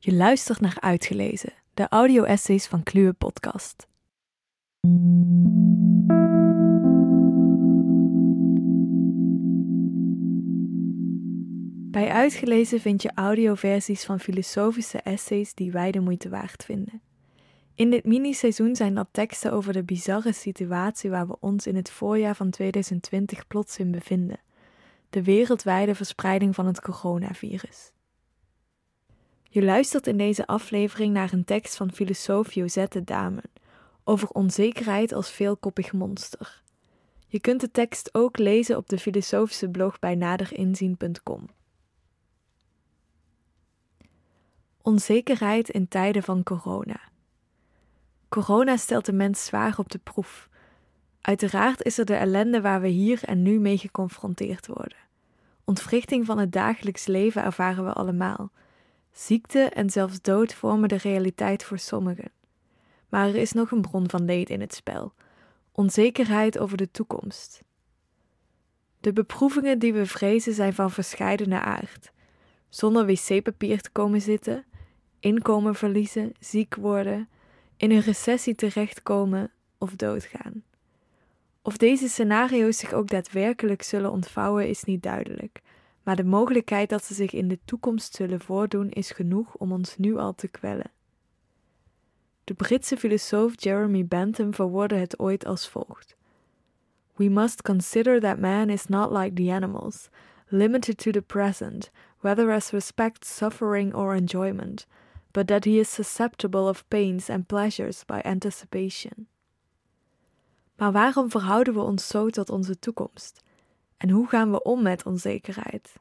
Je luistert naar Uitgelezen, de audio-essays van Kluwe Podcast. Bij Uitgelezen vind je audioversies van filosofische essays die wij de moeite waard vinden. In dit mini-seizoen zijn dat teksten over de bizarre situatie waar we ons in het voorjaar van 2020 plots in bevinden: de wereldwijde verspreiding van het coronavirus. Je luistert in deze aflevering naar een tekst van filosoof Josette Damen over onzekerheid als veelkoppig monster. Je kunt de tekst ook lezen op de filosofische blog bij naderinzien.com. Onzekerheid in tijden van corona. Corona stelt de mens zwaar op de proef. Uiteraard is er de ellende waar we hier en nu mee geconfronteerd worden. Ontwrichting van het dagelijks leven ervaren we allemaal. Ziekte en zelfs dood vormen de realiteit voor sommigen. Maar er is nog een bron van leed in het spel: onzekerheid over de toekomst. De beproevingen die we vrezen zijn van verscheidene aard. Zonder wc-papier te komen zitten, inkomen verliezen, ziek worden, in een recessie terechtkomen of doodgaan. Of deze scenario's zich ook daadwerkelijk zullen ontvouwen is niet duidelijk, maar de mogelijkheid dat ze zich in de toekomst zullen voordoen is genoeg om ons nu al te kwellen. De Britse filosoof Jeremy Bentham verwoordde het ooit als volgt: We must consider that man is not like the animals, limited to the present, whether as respects suffering or enjoyment, but that he is susceptible of pains and pleasures by anticipation. Maar waarom verhouden we ons zo tot onze toekomst? En hoe gaan we om met onzekerheid?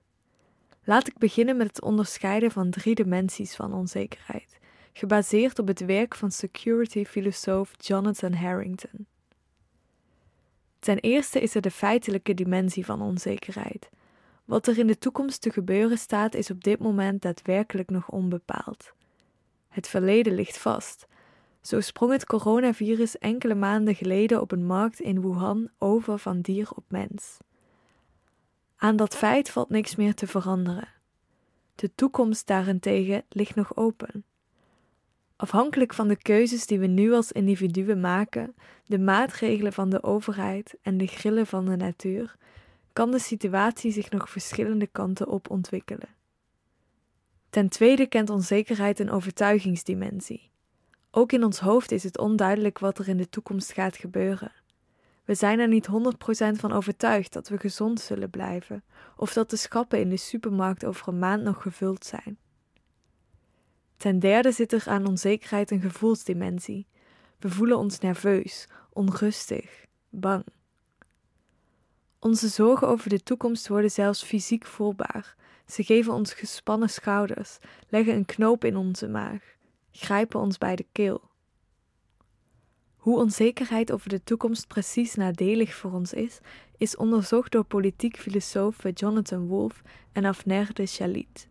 Laat ik beginnen met het onderscheiden van drie dimensies van onzekerheid, gebaseerd op het werk van security-filosoof Jonathan Harrington. Ten eerste is er de feitelijke dimensie van onzekerheid. Wat er in de toekomst te gebeuren staat, is op dit moment daadwerkelijk nog onbepaald. Het verleden ligt vast. Zo sprong het coronavirus enkele maanden geleden op een markt in Wuhan over van dier op mens. Aan dat feit valt niks meer te veranderen. De toekomst daarentegen ligt nog open. Afhankelijk van de keuzes die we nu als individuen maken, de maatregelen van de overheid en de grillen van de natuur, kan de situatie zich nog verschillende kanten op ontwikkelen. Ten tweede kent onzekerheid een overtuigingsdimensie. Ook in ons hoofd is het onduidelijk wat er in de toekomst gaat gebeuren. We zijn er niet 100% van overtuigd dat we gezond zullen blijven, of dat de schappen in de supermarkt over een maand nog gevuld zijn. Ten derde zit er aan onzekerheid een gevoelsdimensie. We voelen ons nerveus, onrustig, bang. Onze zorgen over de toekomst worden zelfs fysiek voelbaar. Ze geven ons gespannen schouders, leggen een knoop in onze maag, grijpen ons bij de keel. Hoe onzekerheid over de toekomst precies nadelig voor ons is, is onderzocht door politiek filosofen Jonathan Wolff en Afner de Chalit.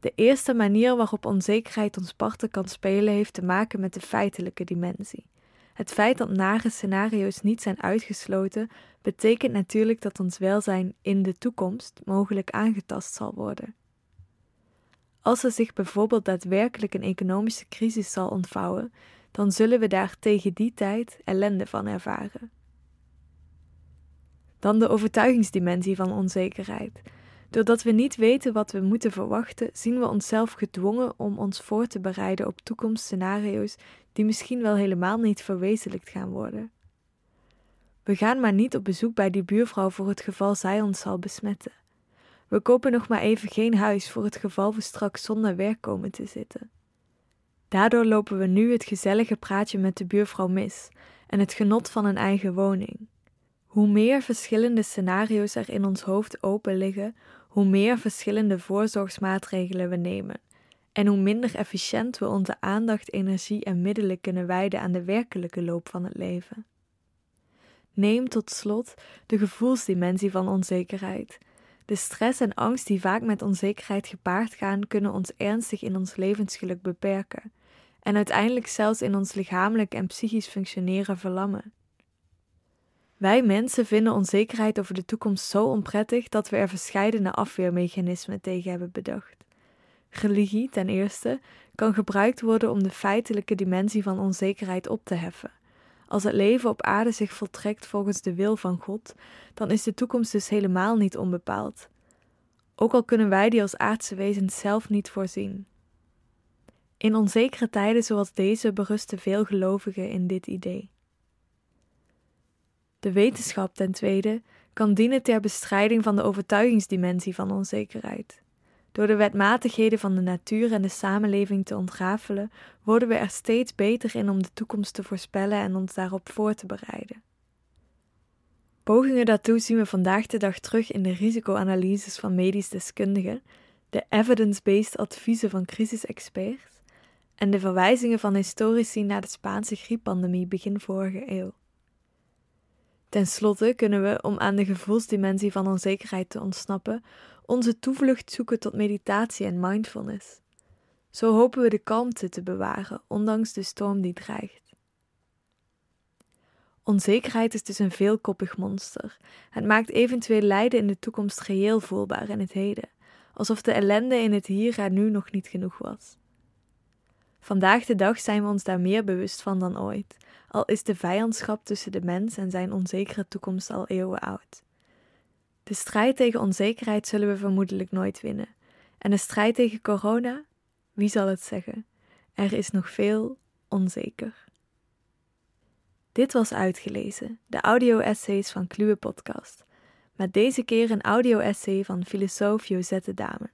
De eerste manier waarop onzekerheid ons parten kan spelen heeft te maken met de feitelijke dimensie. Het feit dat nare scenario's niet zijn uitgesloten, betekent natuurlijk dat ons welzijn in de toekomst mogelijk aangetast zal worden. Als er zich bijvoorbeeld daadwerkelijk een economische crisis zal ontvouwen, dan zullen we daar tegen die tijd ellende van ervaren. Dan de overtuigingsdimensie van onzekerheid. Doordat we niet weten wat we moeten verwachten, zien we onszelf gedwongen om ons voor te bereiden op toekomstscenario's die misschien wel helemaal niet verwezenlijkt gaan worden. We gaan maar niet op bezoek bij die buurvrouw voor het geval zij ons zal besmetten. We kopen nog maar even geen huis voor het geval we straks zonder werk komen te zitten. Daardoor lopen we nu het gezellige praatje met de buurvrouw mis en het genot van een eigen woning. Hoe meer verschillende scenario's er in ons hoofd open liggen, hoe meer verschillende voorzorgsmaatregelen we nemen en hoe minder efficiënt we onze aandacht, energie en middelen kunnen wijden aan de werkelijke loop van het leven. Neem tot slot de gevoelsdimensie van onzekerheid. De stress en angst die vaak met onzekerheid gepaard gaan, kunnen ons ernstig in ons levensgeluk beperken en uiteindelijk zelfs in ons lichamelijk en psychisch functioneren verlammen. Wij mensen vinden onzekerheid over de toekomst zo onprettig dat we er verscheidene afweermechanismen tegen hebben bedacht. Religie, ten eerste, kan gebruikt worden om de feitelijke dimensie van onzekerheid op te heffen. Als het leven op aarde zich voltrekt volgens de wil van God, dan is de toekomst dus helemaal niet onbepaald. Ook al kunnen wij die als aardse wezens zelf niet voorzien. In onzekere tijden zoals deze berusten veel gelovigen in dit idee. De wetenschap, ten tweede, kan dienen ter bestrijding van de overtuigingsdimensie van onzekerheid. Door de wetmatigheden van de natuur en de samenleving te ontrafelen, worden we er steeds beter in om de toekomst te voorspellen en ons daarop voor te bereiden. Pogingen daartoe zien we vandaag de dag terug in de risicoanalyses van medisch deskundigen, de evidence-based adviezen van crisisexperts en de verwijzingen van historici naar de Spaanse grieppandemie begin vorige eeuw. Ten slotte kunnen we, om aan de gevoelsdimensie van onzekerheid te ontsnappen, onze toevlucht zoeken tot meditatie en mindfulness. Zo hopen we de kalmte te bewaren, ondanks de storm die dreigt. Onzekerheid is dus een veelkoppig monster. Het maakt eventueel lijden in de toekomst geheel voelbaar in het heden, alsof de ellende in het hier en nu nog niet genoeg was. Vandaag de dag zijn we ons daar meer bewust van dan ooit, al is de vijandschap tussen de mens en zijn onzekere toekomst al eeuwen oud. De strijd tegen onzekerheid zullen we vermoedelijk nooit winnen. En de strijd tegen corona, wie zal het zeggen? Er is nog veel onzeker. Dit was uitgelezen, de audio-essays van Kluwe Podcast. Met deze keer een audio-essay van filosoof Josette Dame.